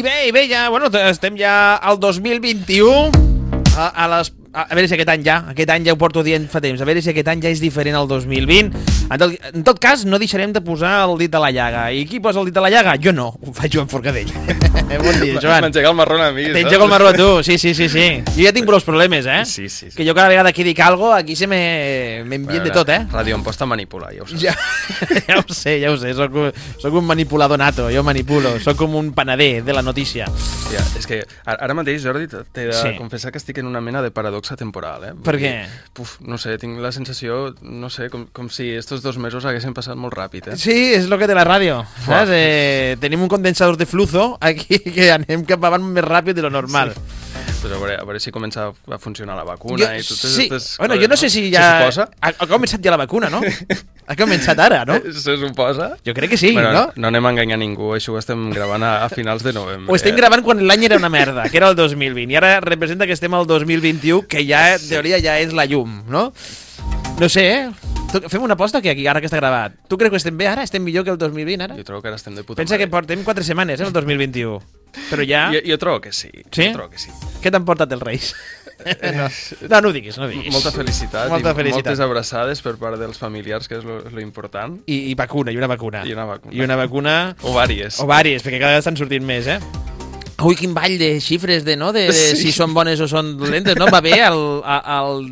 I bé, i bé, ja, bueno, estem ja al 2021, a, a les a veure si aquest any ja, aquest any ja ho porto dient fa temps, a veure si aquest any ja és diferent al 2020. En tot, en tot cas, no deixarem de posar el dit a la llaga. I qui posa el dit a la llaga? Jo no, ho fa Joan Forcadell. bon dia, Joan. M'engega el marrón a mi, T'engego el marró a tu, sí, sí, sí, sí. Jo ja tinc prou problemes, eh? Sí, sí, sí. Que jo cada vegada que dic algo, aquí se me m'envien de tot, eh? Ràdio em posta a manipular, ja ho saps. Ja, ja ho sé, ja ho sé, soc, un- soc un manipulador nato, jo manipulo, soc com un panader de la notícia. Ja, és que ara ara mateix, Jordi, t'he de Sí. confessar que estic en una mena de paradoxa temporal, eh? Per què? Puf, no sé, tinc la sensació, no sé, com, com si estos dos mesos haguessin passat molt ràpid, eh? Sí, és lo que té la ràdio, saps? Eh, tenim un condensador de flujo aquí que anem cap avant més ràpid de lo normal. Pues a, veure, a veure si comença a funcionar la vacuna Jo, i totes sí, aquestes bueno, coses, jo no sé si Se ja... suposa? Ha, ha començat ja la vacuna, no? Ha començat ara, no? Se suposa? Jo crec que sí, bueno, no? No anem a enganyar ningú, això ho estem gravant a, a finals de novembre. Ho estem eh? gravant quan l'any era una merda, que era el 2020, i ara representa que estem al 2021, que ja, en teoria, ja és la llum, no? No sé, eh? Tu, fem una aposta que aquí, ara que està gravat. Tu creus que estem bé ara? Estem millor que el 2020 ara? Jo trobo que ara estem de puta Pensa que mare. portem 4 setmanes, eh, el 2021. Però ja... Jo, jo trobo que sí. Sí? Jo trobo que sí. Què t'han portat els Reis? no. no, no ho diguis, no ho diguis. Molta felicitat Molta i felicitat. moltes abraçades per part dels familiars, que és lo, lo important. I, I vacuna, i una vacuna. I una vacuna. I una vacuna... O vàries. O vàries, perquè cada vegada estan sortint més, eh? Ui, quin ball de xifres de, no? de, de Sí. si són bones o són dolentes, no? Va bé, al, al, al,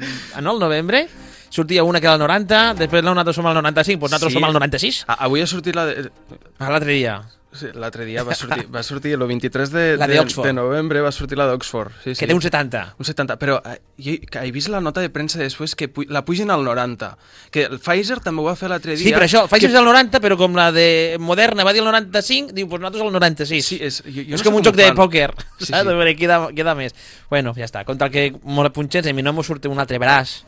no, al novembre sortia una que era el 90, després no, nosaltres som al 95, doncs nosaltres Sí. som al 96. A, avui ha sortit la... De... Ah, L'altre dia. Sí, L'altre dia va sortir, va sortir el 23 de, La de, de novembre va sortir la d'Oxford. Sí, sí. Que té un 70. Un 70, però eh, jo que he vist la nota de premsa després que pu la pugen al 90. Que el Pfizer també ho va fer l'altre dia. Sí, però això, el Pfizer que... és el 90, però com la de Moderna va dir el 95, diu, doncs nosaltres el 96. Sí, és, jo, jo és no com un joc ho de fan. pòquer, Sí, saps? sí. A veure, queda, queda més. Bueno, ja està. Contra el que molt punxets, a mi no m'ho surt un altre braç,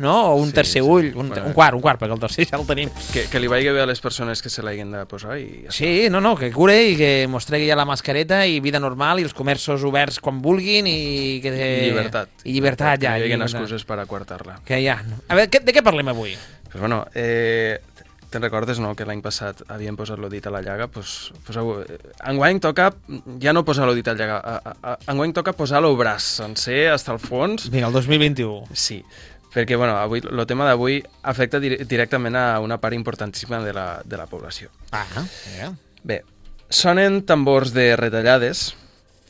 no? O un Sí, tercer sí. ull, un, Bueno. un quart, un quart, perquè el tercer ja el tenim. Que, que li vagi bé a les persones que se l'hagin de posar i ja Sí, no, no, que cure i que mos tregui ja la mascareta i vida normal i els comerços oberts quan vulguin i que... I llibertat. I llibertat, ja. Que no hi hagi excuses per aquartar-la. Que ja. A veure, de què parlem avui? Pues bueno, eh, te'n recordes, no?, que l'any passat havien posat l'odit a la llaga? Pues, pues, eh, enguany toca ja no posar l'odit a la llaga, a, a, a, enguany toca posar el braç sencer, hasta el fons. Vinga, el 2021. Sí, perquè bueno, avui, el tema d'avui afecta dir directament a una part importantíssima de la, de la població. Ah, ja. Bé, sonen tambors de retallades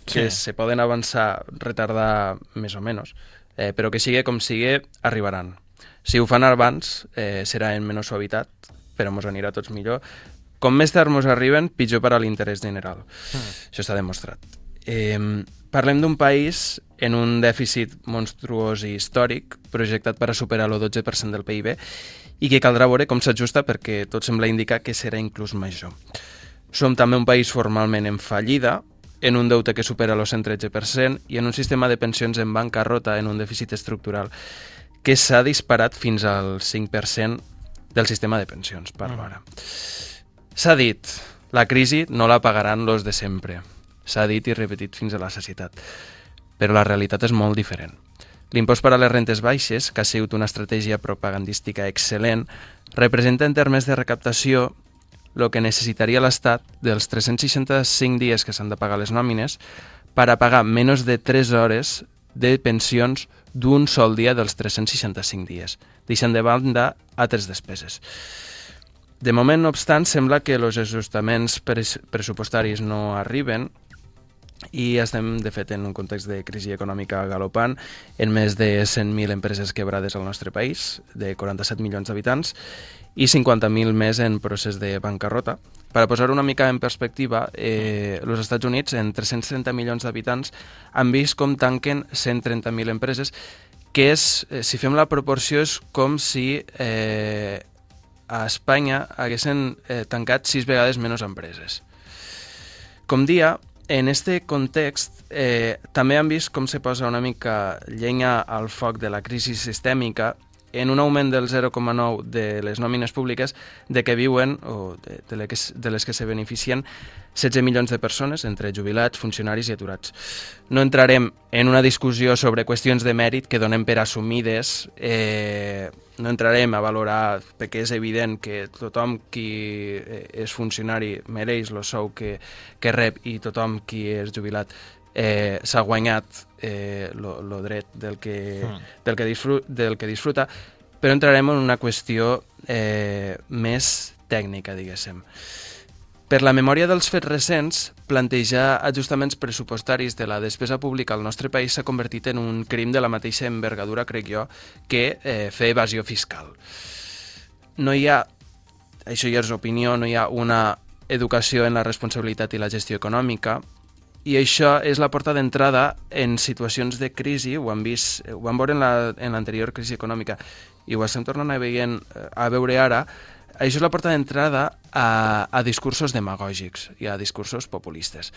que Sí. se poden avançar, retardar més o menys, eh, però que sigui com sigui, arribaran. Si ho fan abans, eh, serà en menys suavitat, però mos anirà tots millor. Com més tard mos arriben, pitjor per a l'interès general. Això està demostrat. Eh, parlem d'un país en un dèficit monstruós i històric, projectat per a superar el 12% del PIB, i que caldrà veure com s'ajusta perquè tot sembla indicar que serà inclús major. Som també un país formalment en fallida, en un deute que supera el 113% i en un sistema de pensions en bancarrota en un dèficit estructural que s'ha disparat fins al 5% del sistema de pensions, parlo ara. S'ha dit, la crisi no la pagaran los de sempre. S'ha dit i repetit fins a la sacietat. Però la realitat és molt diferent. L'impost per a les rentes baixes, que ha sigut una estratègia propagandística excel·lent, representa en termes de recaptació el que necessitaria l'Estat dels 365 dies que s'han de pagar les nòmines per a pagar menys de 3 hores de pensions d'un sol dia dels 365 dies, deixant de banda altres despeses. De moment, no obstant, sembla que els ajustaments pres pressupostaris no arriben i estem, de fet, en un context de crisi econòmica galopant, en més de 100.000 empreses quebrades al nostre país, de 47 milions d'habitants, i 50.000 més en procés de bancarrota. Per posar una mica en perspectiva, eh, els Estats Units, en 330 milions d'habitants, han vist com tanquen 130.000 empreses, que és, eh, si fem la proporció, és com si eh, a Espanya haguessin eh, tancat sis vegades menys empreses. Com dia, en este context, eh, també han vist com se posa una mica llenya al foc de la crisi sistèmica en un augment del 0,9 de les nòmines públiques de que viuen, o de, de, les, que, de les que se beneficien, 16 milions de persones, entre jubilats, funcionaris i aturats. No entrarem en una discussió sobre qüestions de mèrit que donem per assumides, eh, no entrarem a valorar, perquè és evident que tothom qui eh, és funcionari mereix el sou que, que rep i tothom qui és jubilat eh, s'ha guanyat eh, lo, lo dret del que, mm. del, que disfruta, del que disfruta, però entrarem en una qüestió eh, més tècnica, diguéssim. Per la memòria dels fets recents, plantejar ajustaments pressupostaris de la despesa pública al nostre país s'ha convertit en un crim de la mateixa envergadura, crec jo, que eh, fer evasió fiscal. No hi ha, això ja és opinió, no hi ha una educació en la responsabilitat i la gestió econòmica, i això és la porta d'entrada en situacions de crisi, ho hem vist, ho vam veure en l'anterior la, crisi econòmica i ho estem tornant a, veient, a veure ara, això és la porta d'entrada a, a discursos demagògics i a discursos populistes.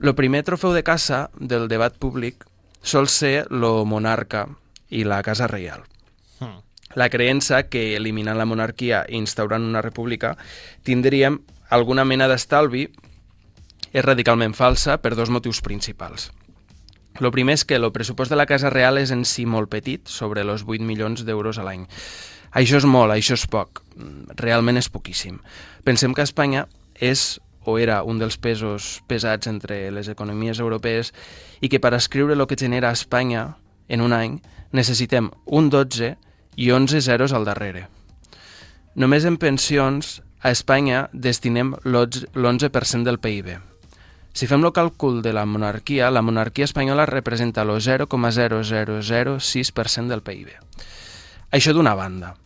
El primer trofeu de caça del debat públic sol ser lo monarca i la casa reial. Hmm. La creença que eliminant la monarquia i instaurant una república tindríem alguna mena d'estalvi és radicalment falsa per dos motius principals. El primer és que el pressupost de la Casa Real és en si molt petit, sobre els 8 milions d'euros a l'any. Això és molt, això és poc. Realment és poquíssim. Pensem que Espanya és o era un dels pesos pesats entre les economies europees i que per escriure el que genera Espanya en un any necessitem un 12 i 11 zeros al darrere. Només en pensions a Espanya destinem l'11% del PIB. Si fem el càlcul de la monarquia, la monarquia espanyola representa el 0,0006% del PIB. Això d'una banda.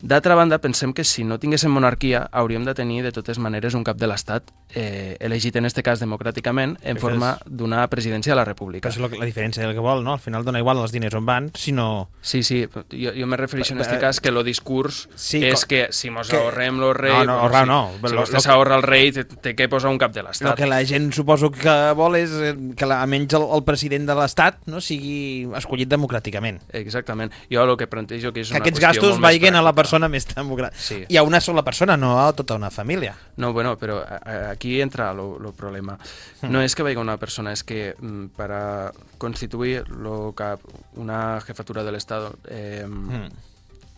D'altra banda, pensem que si no tinguéssim monarquia hauríem de tenir de totes maneres un cap de l'Estat eh, elegit en este cas democràticament en Això forma és... d'una presidència de la República. Però és la diferència del que vol, no? Al final dona igual els diners on van, sinó... Sí, sí, jo, jo me refereixo en este cas que el discurs sí, és que si mos que... ahorrem el rei... No, no, ahorrar si, no. Si lo, vostè s'ahorra el rei, té, té que posar un cap de l'Estat. El que la gent suposo que vol és eh, que la, almenys el, el president de l'Estat no sigui escollit democràticament. Exactament. Jo el que plantejo que és que una aquests gastos vagin a la persona més democràtica Sí. I a una sola persona, no a tota una família. No, bueno, però aquí entra el problema. Hmm. No és que vagi una persona, és que mm, per a constituir lo cap, una jefatura de l'Estat eh, mm.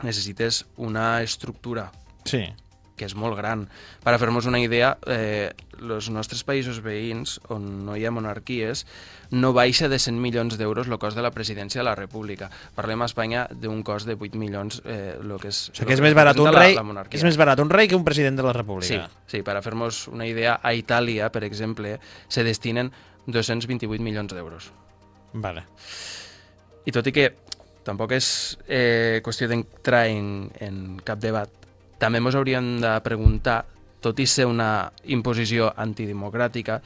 necessites una estructura. Sí que és molt gran. Per a fer-nos una idea, eh, els nostres països veïns, on no hi ha monarquies, no baixa de 100 milions d'euros el cost de la presidència de la República. Parlem a Espanya d'un cost de 8 milions, eh, lo que és... O sigui que és més barat un rei, la, la és més barat un rei que un president de la República. Sí, sí per a fer-nos una idea, a Itàlia, per exemple, se destinen 228 milions d'euros. Vale. I tot i que tampoc és eh, qüestió d'entrar en, en cap debat també ens hauríem de preguntar, tot i ser una imposició antidemocràtica,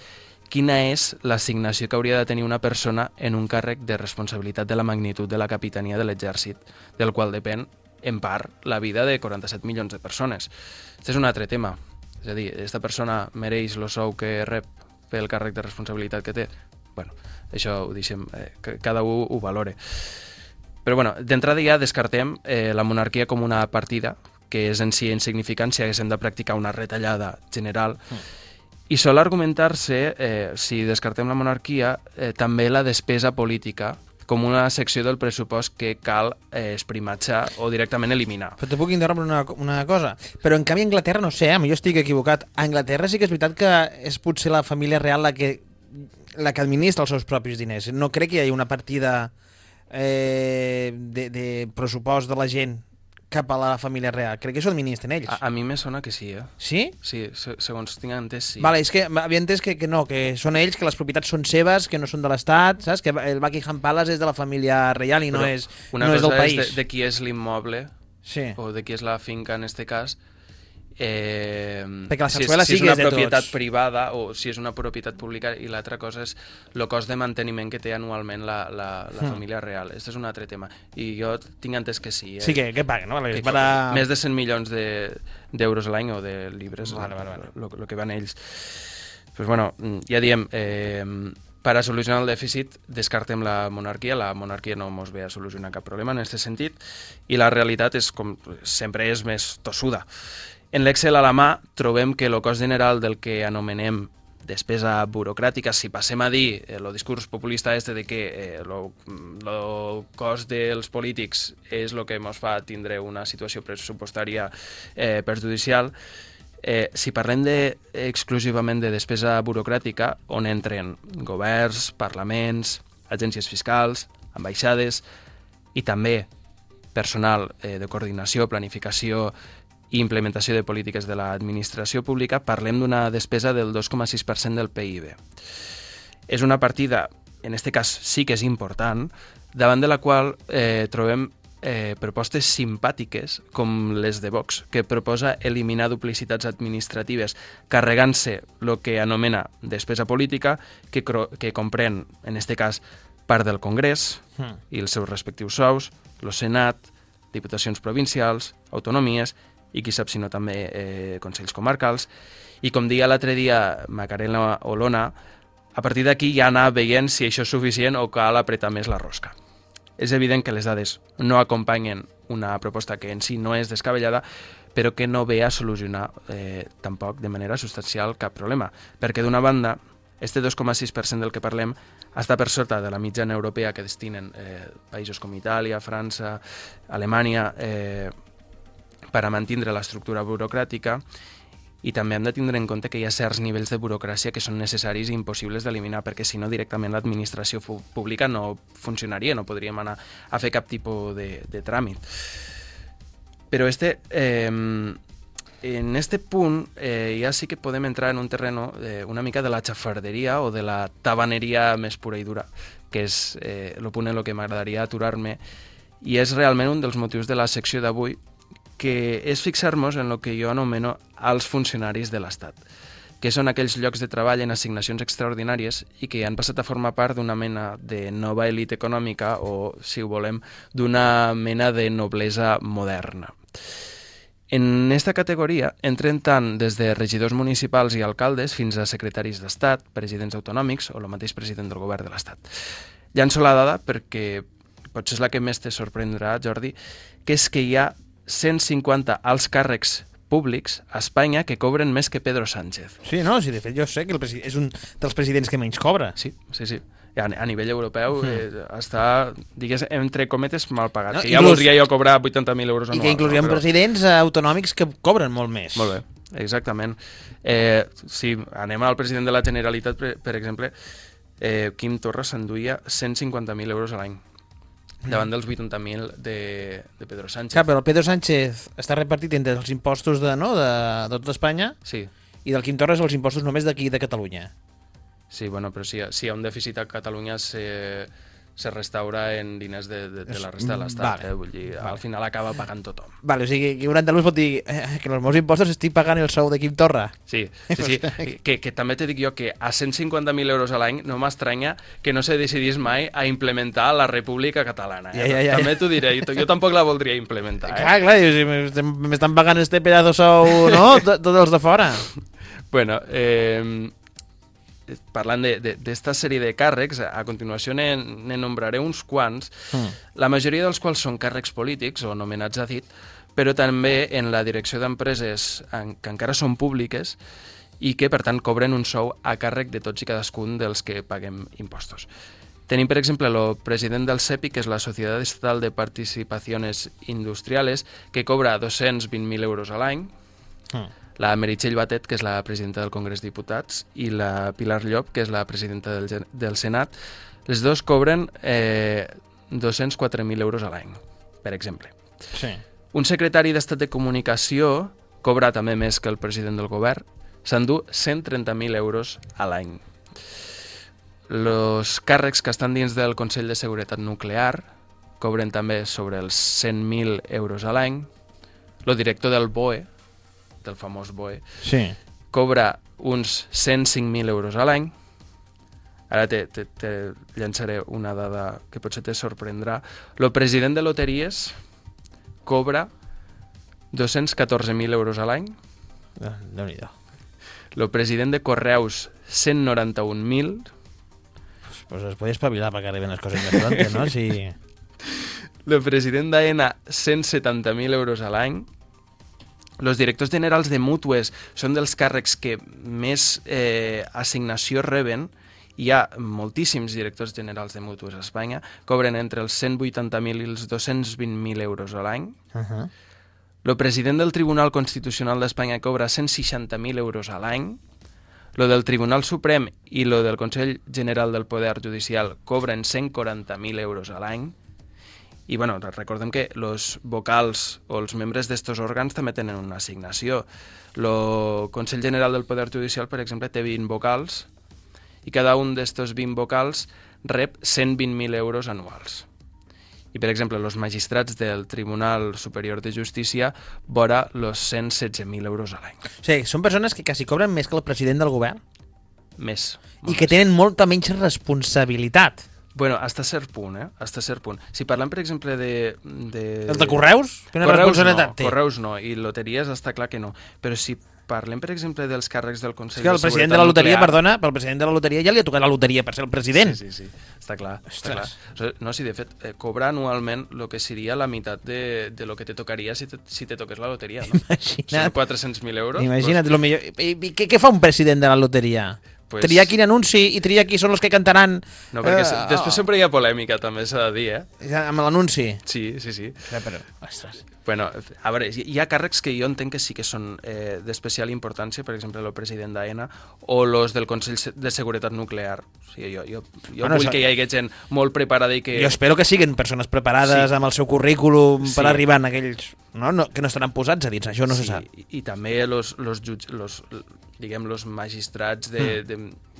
quina és l'assignació que hauria de tenir una persona en un càrrec de responsabilitat de la magnitud de la capitania de l'exèrcit, del qual depèn, en part, la vida de 47 milions de persones. Aquest és un altre tema. És a dir, aquesta persona mereix el sou que rep pel càrrec de responsabilitat que té? bueno, això ho deixem, eh, que cada un ho valore. Però bueno, d'entrada ja descartem eh, la monarquia com una partida que és en si insignificant si haguéssim de practicar una retallada general. Mm. I sol argumentar-se, eh, si descartem la monarquia, eh, també la despesa política com una secció del pressupost que cal eh, esprimatjar o directament eliminar. Però te puc interrompre una, una cosa. Però en canvi a Anglaterra, no sé, eh, jo estic equivocat, a Anglaterra sí que és veritat que és potser la família real la que, la que administra els seus propis diners. No crec que hi hagi una partida eh, de, de pressupost de la gent cap a la família real. Crec que això administren ells. A, a mi me sona que sí, eh? Sí? Sí, se, segons tinc entès, sí. Vale, és que havia entès que, que no, que són ells, que les propietats són seves, que no són de l'Estat, saps? Que el Buckingham Palace és de la família reial i Però no és, no és del país. Una cosa és de, de qui és l'immoble, sí. o de qui és la finca en este cas, Eh, Perquè la sarsuela si és, si és una propietat tots. privada o si és una propietat pública i l'altra cosa és el cost de manteniment que té anualment la, la, la hmm. família real. Aquest és un altre tema. I jo tinc entès que sí. Eh? Sí, que, que paguen, no? Que, para... Més de 100 milions d'euros de, l'any o de llibres, vale, vale, vale. Lo, lo que van ells. Pues bueno, ja diem, eh, per a solucionar el dèficit descartem la monarquia, la monarquia no ens ve a solucionar cap problema en aquest sentit, i la realitat és com sempre és més tossuda. En l'Excel a la mà trobem que el cost general del que anomenem despesa burocràtica, si passem a dir el eh, discurs populista este de que el eh, cost dels polítics és el que ens fa tindre una situació pressupostària eh, perjudicial, Eh, si parlem de, exclusivament de despesa burocràtica, on entren governs, parlaments, agències fiscals, ambaixades i també personal eh, de coordinació, planificació i implementació de polítiques de l'administració pública, parlem d'una despesa del 2,6% del PIB. És una partida, en aquest cas sí que és important, davant de la qual eh, trobem eh, propostes simpàtiques com les de Vox, que proposa eliminar duplicitats administratives carregant-se el que anomena despesa política, que, que comprèn, en aquest cas, part del Congrés mm. i els seus respectius sous, el Senat, diputacions provincials, autonomies i qui sap si no també eh, consells comarcals. I com deia l'altre dia Macarena Olona, a partir d'aquí ja anar veient si això és suficient o cal apretar més la rosca. És evident que les dades no acompanyen una proposta que en si no és descabellada, però que no ve a solucionar eh, tampoc de manera substancial cap problema. Perquè d'una banda, este 2,6% del que parlem està per sota de la mitjana europea que destinen eh, països com Itàlia, França, Alemanya, eh, per a mantindre l'estructura burocràtica i també hem de tindre en compte que hi ha certs nivells de burocràcia que són necessaris i impossibles d'eliminar, perquè si no directament l'administració pública no funcionaria, no podríem anar a fer cap tipus de, de tràmit. Però este, eh, en este punt eh, ja sí que podem entrar en un terreno eh, una mica de la xafarderia o de la tabaneria més pura i dura, que és eh, el punt en el que m'agradaria aturar-me, i és realment un dels motius de la secció d'avui, que és fixar-nos en el que jo anomeno els funcionaris de l'Estat, que són aquells llocs de treball en assignacions extraordinàries i que han passat a formar part d'una mena de nova elit econòmica o, si ho volem, d'una mena de noblesa moderna. En aquesta categoria entren tant des de regidors municipals i alcaldes fins a secretaris d'Estat, presidents autonòmics o el mateix president del govern de l'Estat. Llanço la dada perquè potser és la que més te sorprendrà, Jordi, que és que hi ha 150 alts càrrecs públics a Espanya que cobren més que Pedro Sánchez. Sí, no, sí, de fet jo sé que el és un dels presidents que menys cobra. Sí, sí, sí. A, a nivell europeu mm. eh, està, digués, entre cometes, mal pagat. No, que ja inclús, voldria jo cobrar 80.000 euros anuals. I que inclús hi ha però... presidents autonòmics que cobren molt més. Molt bé, exactament. Eh, si anem al president de la Generalitat, per, per exemple, eh, Quim Torra s'enduia 150.000 euros a l'any davant dels 80.000 de, de Pedro Sánchez. Clar, però el Pedro Sánchez està repartit entre els impostos de, no, de, de tota Espanya sí. i del Quim Torres els impostos només d'aquí, de Catalunya. Sí, bueno, però si, si hi ha un dèficit a Catalunya se, se restaura en diners de, de, de la resta de l'Estat. Vale. Eh? Vull dir, vale. al final acaba pagant tothom. Vale, o sigui, que un andalús pot dir eh, que els meus impostos estic pagant el sou de Quim Torra. Sí, sí, sí. que, que també te dic jo que a 150.000 euros a l'any no m'estranya que no se decidís mai a implementar la República Catalana. Eh? Ja, ja, ja, també t'ho diré, jo, jo tampoc la voldria implementar. Eh? Clar, clar, si m'estan pagant este pedazo sou, no? Tots els de fora. Bueno, eh, parlant d'esta sèrie de càrrecs, a continuació ne, ne nombraré uns quants, mm. la majoria dels quals són càrrecs polítics o nomenats a dit, però també en la direcció d'empreses que encara són públiques i que, per tant, cobren un sou a càrrec de tots i cadascun dels que paguem impostos. Tenim, per exemple, el president del CEPI, que és la Societat Estatal de Participaciones Industriales, que cobra 220.000 euros a l'any. Mm la Meritxell Batet, que és la presidenta del Congrés de Diputats, i la Pilar Llop, que és la presidenta del, del Senat. Les dos cobren eh, 204.000 euros a l'any, per exemple. Sí. Un secretari d'Estat de Comunicació cobra també més que el president del govern, s'endú 130.000 euros a l'any. Els càrrecs que estan dins del Consell de Seguretat Nuclear cobren també sobre els 100.000 euros a l'any. El director del BOE, del famós BOE, sí. cobra uns 105.000 euros a l'any. Ara te, te, te llançaré una dada que potser te sorprendrà. El president de loteries cobra 214.000 euros a l'any. Ah, déu nhi El president de Correus, 191.000. pues es puede espabilar para que arriben las cosas més pronto, no? Si... El president d'AENA, 170.000 euros a l'any. Els directors generals de mútues són dels càrrecs que més eh, assignació reben. Hi ha moltíssims directors generals de mútues a Espanya, cobren entre els 180.000 i els 220.000 euros a l'any. Uh -huh. El president del Tribunal Constitucional d'Espanya cobra 160.000 euros a l'any. Lo del Tribunal Suprem i lo del Consell General del Poder Judicial cobren 140.000 euros a l'any. I bueno, recordem que els vocals o els membres d'estos òrgans també tenen una assignació. El Consell General del Poder Judicial, per exemple, té 20 vocals i cada un d'estos 20 vocals rep 120.000 euros anuals. I, per exemple, els magistrats del Tribunal Superior de Justícia vora els 116.000 euros a l'any. O sigui, són persones que quasi cobren més que el president del govern Més. i que tenen molta menys responsabilitat. Bueno, hasta cert punt, eh? Hasta cert punt. Si parlem, per exemple, de... de... Els de Correus? Quina Correus no, té? Correus no, i loteries està clar que no. Però si parlem, per exemple, dels càrrecs del Consell que el de president de la loteria, Nuclear... perdona, pel president de la loteria ja li ha tocat la loteria per ser el president. Sí, sí, sí, està clar. Està clar. No, si de fet, eh, cobra anualment el que seria la meitat de, de lo que te tocaria si te, si te toques la loteria, no? Són Imagina't, 400.000 euros. imagina't lo millor. I, i què, què fa un president de la loteria? Pues- Triar quin anunci i triar qui són els que cantaran no, perquè eh, després sempre hi ha polèmica, també s'ha de dir, eh? amb l'anunci. Sí, sí, sí. Ja, però, ostres. Bueno, a veure, hi ha càrrecs que jo entenc que sí que són eh, d'especial importància, per exemple, el president d'AENA o els del Consell Se- de Seguretat Nuclear. O sigui, jo, jo, jo Bueno, vull sa- que hi hagi gent molt preparada i que... Jo espero que siguin persones preparades Sí. amb el seu currículum per Sí. arribar en aquells... No, no, que no estaran posats a dins, això no se sap. I, i també los, los, jutge, los, diguem, los magistrats de, Mm. de,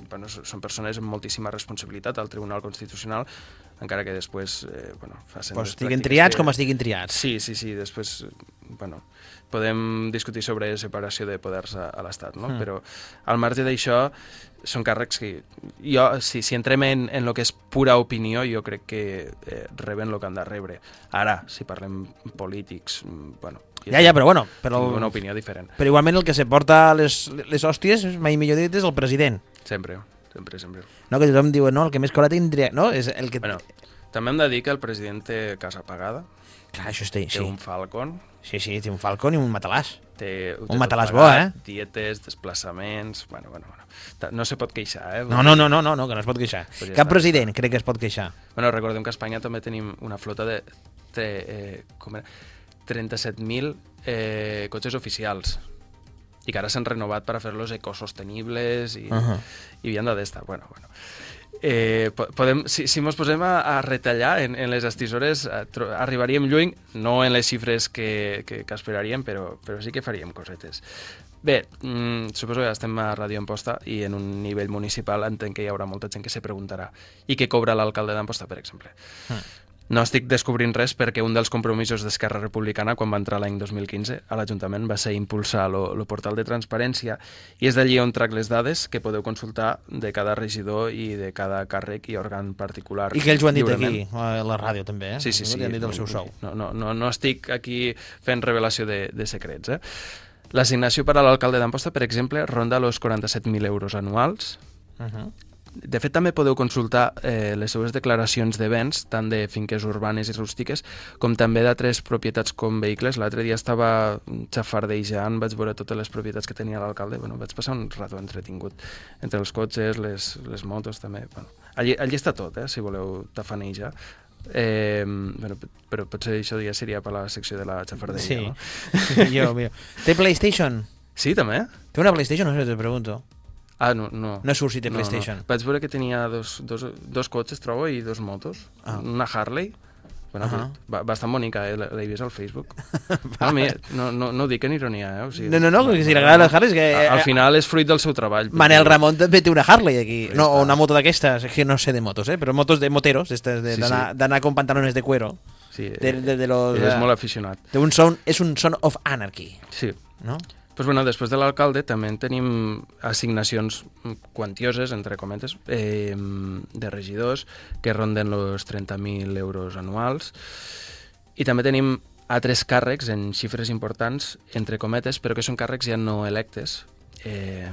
bueno, són persones amb moltíssima responsabilitat al Tribunal Constitucional, encara que després eh, bueno, facin... Pues estiguin triats que- com estiguin triats. Sí, sí, sí, després, bueno, podem discutir sobre separació de poders a, a l'Estat, no? Mm. Però al marge d'això, són càrrecs que jo, si, si entrem en, en el que és pura opinió, jo crec que eh, reben el que han de rebre. Ara, si parlem polítics, mm, bueno... Ja, ja, però bueno, però, tinc una opinió diferent. però igualment el que se porta les, les hòsties, mai millor dit, és el president. Sempre, sempre, sempre. No, que tothom diu, no, el que més cola tindria... No, és el que... Bueno, també hem de dir que el president té casa pagada, Clar, això està... té Sí. un Falcon, sí, sí, té un falcon i un matalàs. té... té Un tot matalàs bo, Dietes, desplaçaments... Bueno, bueno, bueno. No se pot queixar, eh? No, no, no, no, no, no que no es pot queixar. Pues ja Cap està, president crec que es pot queixar. Bueno, recordem que a Espanya també tenim una flota de, de eh, com era? 37.000 eh, cotxes oficials i que ara s'han renovat per a fer-los ecosostenibles i, uh. -huh. i havien d'estar. Bueno, bueno. Eh, po- podem, si, si mos posem a, a retallar en, en les estisores, eh, arribaríem lluny, no en les xifres que, que, que esperaríem, però, però sí que faríem cosetes. Bé, mm, suposo que estem a Ràdio Amposta i en un nivell municipal entenc que hi haurà molta gent que se preguntarà i què cobra l'alcalde d'Amposta, per exemple. No estic descobrint res perquè un dels compromisos d'Esquerra Republicana quan va entrar l'any 2015 a l'Ajuntament va ser impulsar el portal de transparència i és d'allí on trac les dades que podeu consultar de cada regidor i de cada càrrec i òrgan particular. I que ells ho han dit lliurement. aquí, a la ràdio també, eh? Sí, sí, sí. Li han dit el seu sou. No, no, no, no estic aquí fent revelació de, de secrets. Eh? L'assignació per a l'alcalde d'Amposta, per exemple, ronda els 47.000 euros anuals. Uh -huh. De fet, també podeu consultar eh, les seues declaracions de béns, tant de finques urbanes i rústiques, com també d'altres propietats com vehicles. L'altre dia estava xafardejant, vaig veure totes les propietats que tenia l'alcalde. Bueno, vaig passar un rato entretingut entre els cotxes, les, les motos també. Bueno, allí, allí està tot, eh, si voleu tafanejar. Eh, bueno, però potser això ja seria per la secció de la xafardeja, Sí. no? jo, mira. Té PlayStation? Sí, també? Té una PlayStation? No sé, te pregunto. Ah, no, no. No surt si té PlayStation. No, no. Vaig veure que tenia dos, dos, dos cotxes, trobo, i dos motos. Ah. Una Harley. Bueno, Ahà. ba bastant bonica, eh? L'he vist al Facebook. no, mi, no, no, no ho dic en ironia, eh? O sigui, No, no, no, que si li agraden les Harleys, que... Al eh, final és fruit del seu treball. Manel perquè- Ramon també té una Harley aquí. No, o una moto d'aquestes, que no sé de motos, eh? però motos de moteros, de- Sí, d'anar sí. d'anar con pantalones de cuero. Sí, De, de, de los, és eh, molt aficionat. Té un son, és un son of anarchy, Sí. no? Pues bueno, després de l'alcalde també en tenim assignacions quantioses, entre cometes, eh, de regidors que ronden els 30.000 euros anuals. I també tenim altres càrrecs en xifres importants, entre cometes, però que són càrrecs ja no electes. Eh,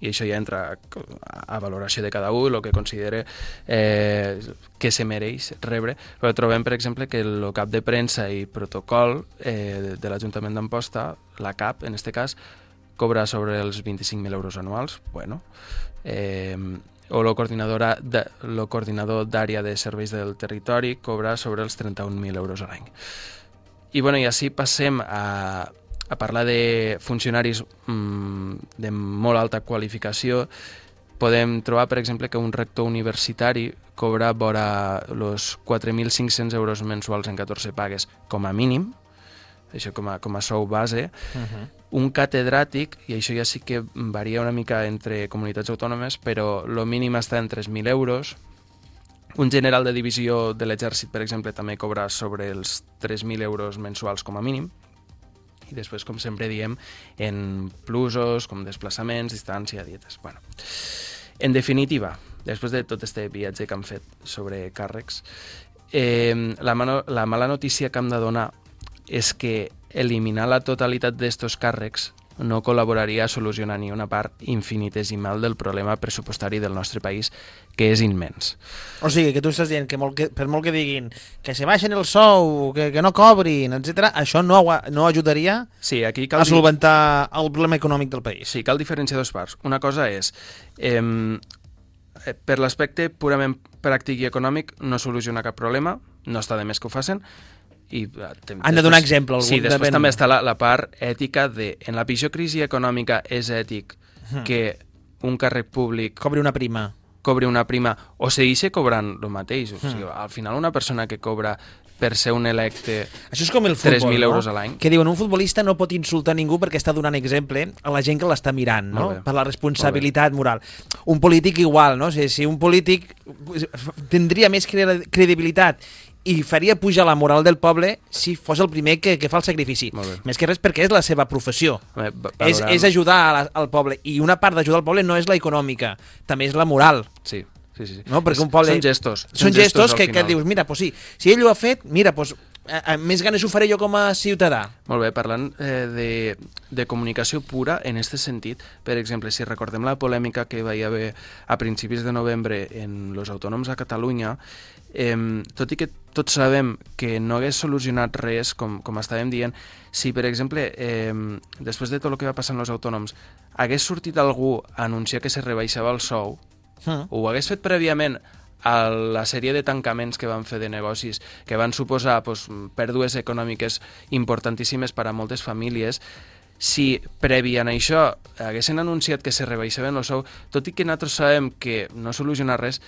i això ja entra a valoració de cada un, el que considere eh, que se mereix rebre, però trobem, per exemple, que el cap de premsa i protocol eh, de l'Ajuntament d'Amposta, la CAP, en este cas, cobra sobre els 25.000 euros anuals, bueno, eh, o el coordinador, de, lo coordinador d'àrea de serveis del territori cobra sobre els 31.000 euros a l'any. I, bueno, i així passem a, a parlar de funcionaris mmm, de molt alta qualificació, podem trobar, per exemple, que un rector universitari cobra vora els 4.500 euros mensuals en 14 pagues com a mínim, això com a, com a sou base, uh -huh. un catedràtic, i això ja sí que varia una mica entre comunitats autònomes, però el mínim està en 3.000 euros, un general de divisió de l'exèrcit, per exemple, també cobra sobre els 3.000 euros mensuals com a mínim, i després, com sempre diem, en plusos, com desplaçaments, distància, dietes... Bueno. En definitiva, després de tot este viatge que han fet sobre càrrecs, eh, la, mano, la mala notícia que hem de donar és que eliminar la totalitat d'estos càrrecs no col·laboraria a solucionar ni una part infinitesimal del problema pressupostari del nostre país, que és immens. O sigui, que tu estàs dient que, molt que per molt que diguin que se baixen el sou, que, que no cobrin, etc, això no, no ajudaria sí, aquí cal a solventar el problema econòmic del país. Sí, cal diferenciar dos parts. Una cosa és, eh, per l'aspecte purament pràctic i econòmic no soluciona cap problema, no està de més que ho facin, i eh, Han de donar exemple. Algun sí, després també està la, la part ètica de... En la pitjor crisi econòmica és ètic hmm. que un càrrec públic... Cobri una prima. Cobri una prima o segueixi cobrant el mateix. O sigui, hmm. al final una persona que cobra per ser un electe Això és com el futbol, 3.000 no? euros a l'any. Que diuen, un futbolista no pot insultar ningú perquè està donant exemple a la gent que l'està mirant, no? Per la responsabilitat moral. Un polític igual, no? Si, si un polític tindria més credibilitat i faria pujar la moral del poble si fos el primer que, que fa el sacrifici. Més que res perquè és la seva professió. Bé, és, és ajudar la, al poble. I una part d'ajudar al poble no és la econòmica, també és la moral. Sí. Sí, sí. No? Perquè un poble... Són gestos. Són, gestos, gestos que, que dius, mira, pues sí, si ell ho ha fet, mira, pues, a, a, més ganes ho faré jo com a ciutadà. Molt bé, parlant eh, de, de comunicació pura en aquest sentit, per exemple, si recordem la polèmica que va haver a principis de novembre en els autònoms a Catalunya, eh, tot i que tots sabem que no hagués solucionat res, com, com estàvem dient, si, per exemple, eh, després de tot el que va passar amb els autònoms, hagués sortit algú a anunciar que se rebaixava el sou, mm. ho hagués fet prèviament a la sèrie de tancaments que van fer de negocis, que van suposar pues, pèrdues econòmiques importantíssimes per a moltes famílies, si previ a això haguessin anunciat que se rebaixaven el sou, tot i que nosaltres sabem que no soluciona res,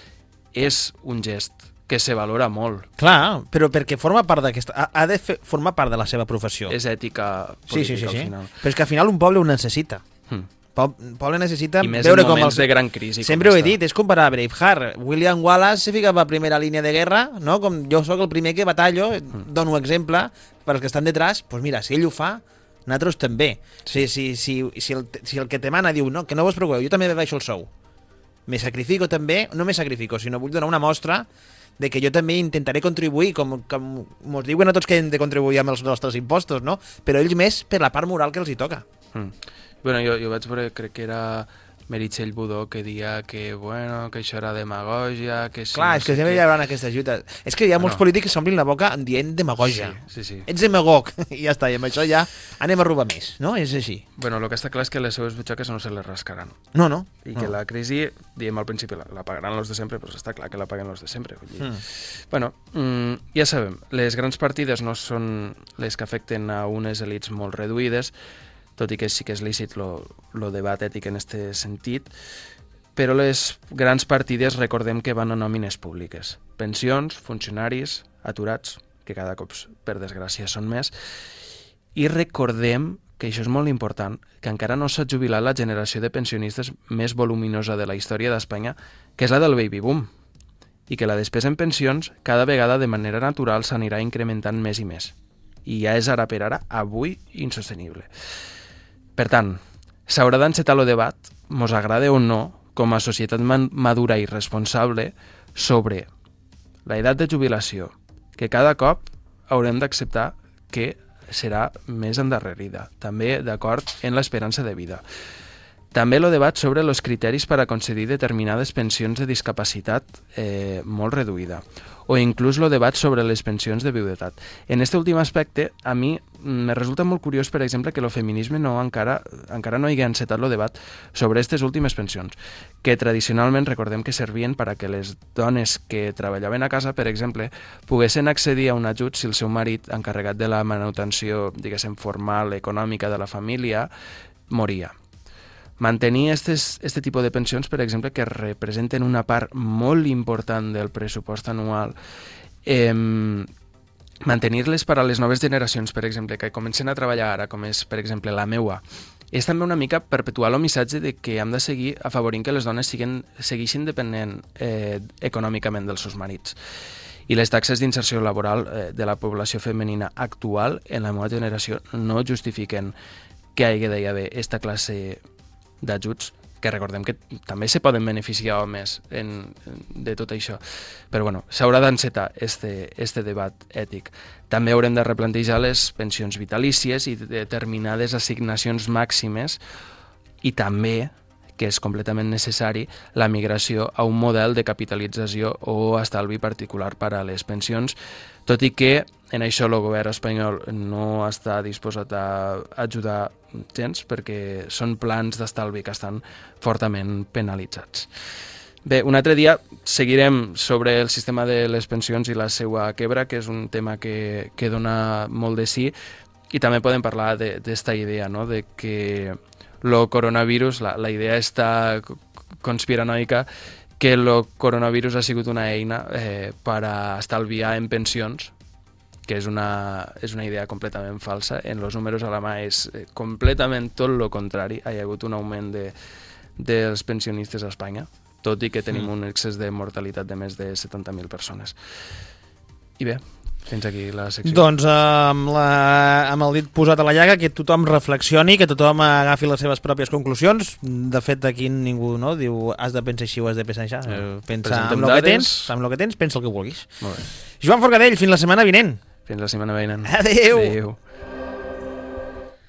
és un gest que se valora molt. Clar, però perquè forma part d'aquesta... Ha, ha de fer, formar part de la seva professió. És ètica política, sí, sí, sí, sí. al final. Però és que al final un poble ho necessita. Hmm. Poble necessita I més veure com els... de gran crisi. Sempre ho he dit, és comparar a Braveheart. William Wallace se ficava a primera línia de guerra, no? com jo sóc el primer que batallo, hmm. dono exemple per als que estan detrás, doncs pues mira, si ell ho fa, nosaltres també. Si, si, si, si, el, si el que te mana diu, no, que no vos preocupeu, jo també baixo el sou. Me sacrifico també, no me sacrifico, sinó vull donar una mostra de que jo també intentaré contribuir, com, com ens diuen a tots que hem de contribuir amb els nostres impostos, no? Però ells més per la part moral que els hi toca. Mm. Bueno, jo, jo vaig veure, crec que era Meritxell Budó que dia que, bueno, que això era demagogia, que sí... Clar, és que sempre hi haurà aquestes lluites. És que hi ha molts no. polítics que s'omplin la boca dient demagogia. Sí, sí, sí. Ets demagog, i ja està, i amb això ja anem a robar més, no? És així. Bueno, el que està clar és que les seves butxaques no se les rascaran. No, no. I no. que la crisi, diem al principi, la, la pagaran els de sempre, però està clar que la paguen els de sempre. Vull dir. Mm. Bueno, mm, ja sabem, les grans partides no són les que afecten a unes elites molt reduïdes, tot i que sí que és lícit el debat ètic en aquest sentit, però les grans partides recordem que van a nòmines públiques. Pensions, funcionaris, aturats, que cada cop, per desgràcia, són més, i recordem que això és molt important, que encara no s'ha jubilat la generació de pensionistes més voluminosa de la història d'Espanya, que és la del baby boom, i que la despesa en pensions cada vegada de manera natural s'anirà incrementant més i més. I ja és ara per ara, avui, insostenible. Per tant, s'haurà d'encetar el debat, mos agrada o no, com a societat madura i responsable, sobre la edat de jubilació, que cada cop haurem d'acceptar que serà més endarrerida, també d'acord en l'esperança de vida. També el debat sobre els criteris per a concedir determinades pensions de discapacitat eh, molt reduïda o inclús el debat sobre les pensions de viudetat. En aquest últim aspecte, a mi me resulta molt curiós, per exemple, que el feminisme no encara, encara no hagi encetat el debat sobre aquestes últimes pensions, que tradicionalment recordem que servien per a que les dones que treballaven a casa, per exemple, poguessin accedir a un ajut si el seu marit, encarregat de la manutenció, diguéssim, formal, econòmica de la família, moria. Mantenir estes, este tipus de pensions, per exemple, que representen una part molt important del pressupost anual, eh, mantenir-les per a les noves generacions, per exemple, que comencen a treballar ara, com és, per exemple, la meua, és també una mica perpetuar el missatge de que hem de seguir afavorint que les dones siguen, segueixin depenent eh, econòmicament dels seus marits. I les taxes d'inserció laboral eh, de la població femenina actual en la meva generació no justifiquen que hagi d'haver aquesta classe d'ajuts que recordem que també se poden beneficiar homes en, de tot això. Però bueno, s'haurà d'encetar este, este debat ètic. També haurem de replantejar les pensions vitalícies i determinades assignacions màximes i també que és completament necessari la migració a un model de capitalització o estalvi particular per a les pensions, tot i que en això el govern espanyol no està disposat a ajudar gens perquè són plans d'estalvi que estan fortament penalitzats. Bé, un altre dia seguirem sobre el sistema de les pensions i la seva quebra, que és un tema que, que dona molt de sí, i també podem parlar d'esta idea, no?, de que el coronavirus, la, la idea està conspiranoica que el coronavirus ha sigut una eina eh, per a estalviar en pensions, que és una, és una idea completament falsa. En els números a la mà és eh, completament tot el contrari. Hi ha hagut un augment de, dels pensionistes a Espanya, tot i que tenim mm. un excés de mortalitat de més de 70.000 persones. I bé, fins aquí la secció. Doncs amb, la, amb el dit posat a la llaga, que tothom reflexioni, que tothom agafi les seves pròpies conclusions. De fet, aquí ningú no diu has de pensar així o has de pensar això. No. Pensa amb el que tens, amb el que tens, pensa el que vulguis. Molt bé. Joan Forcadell, fins la setmana vinent. Fins la setmana vinent. Adéu. Adéu.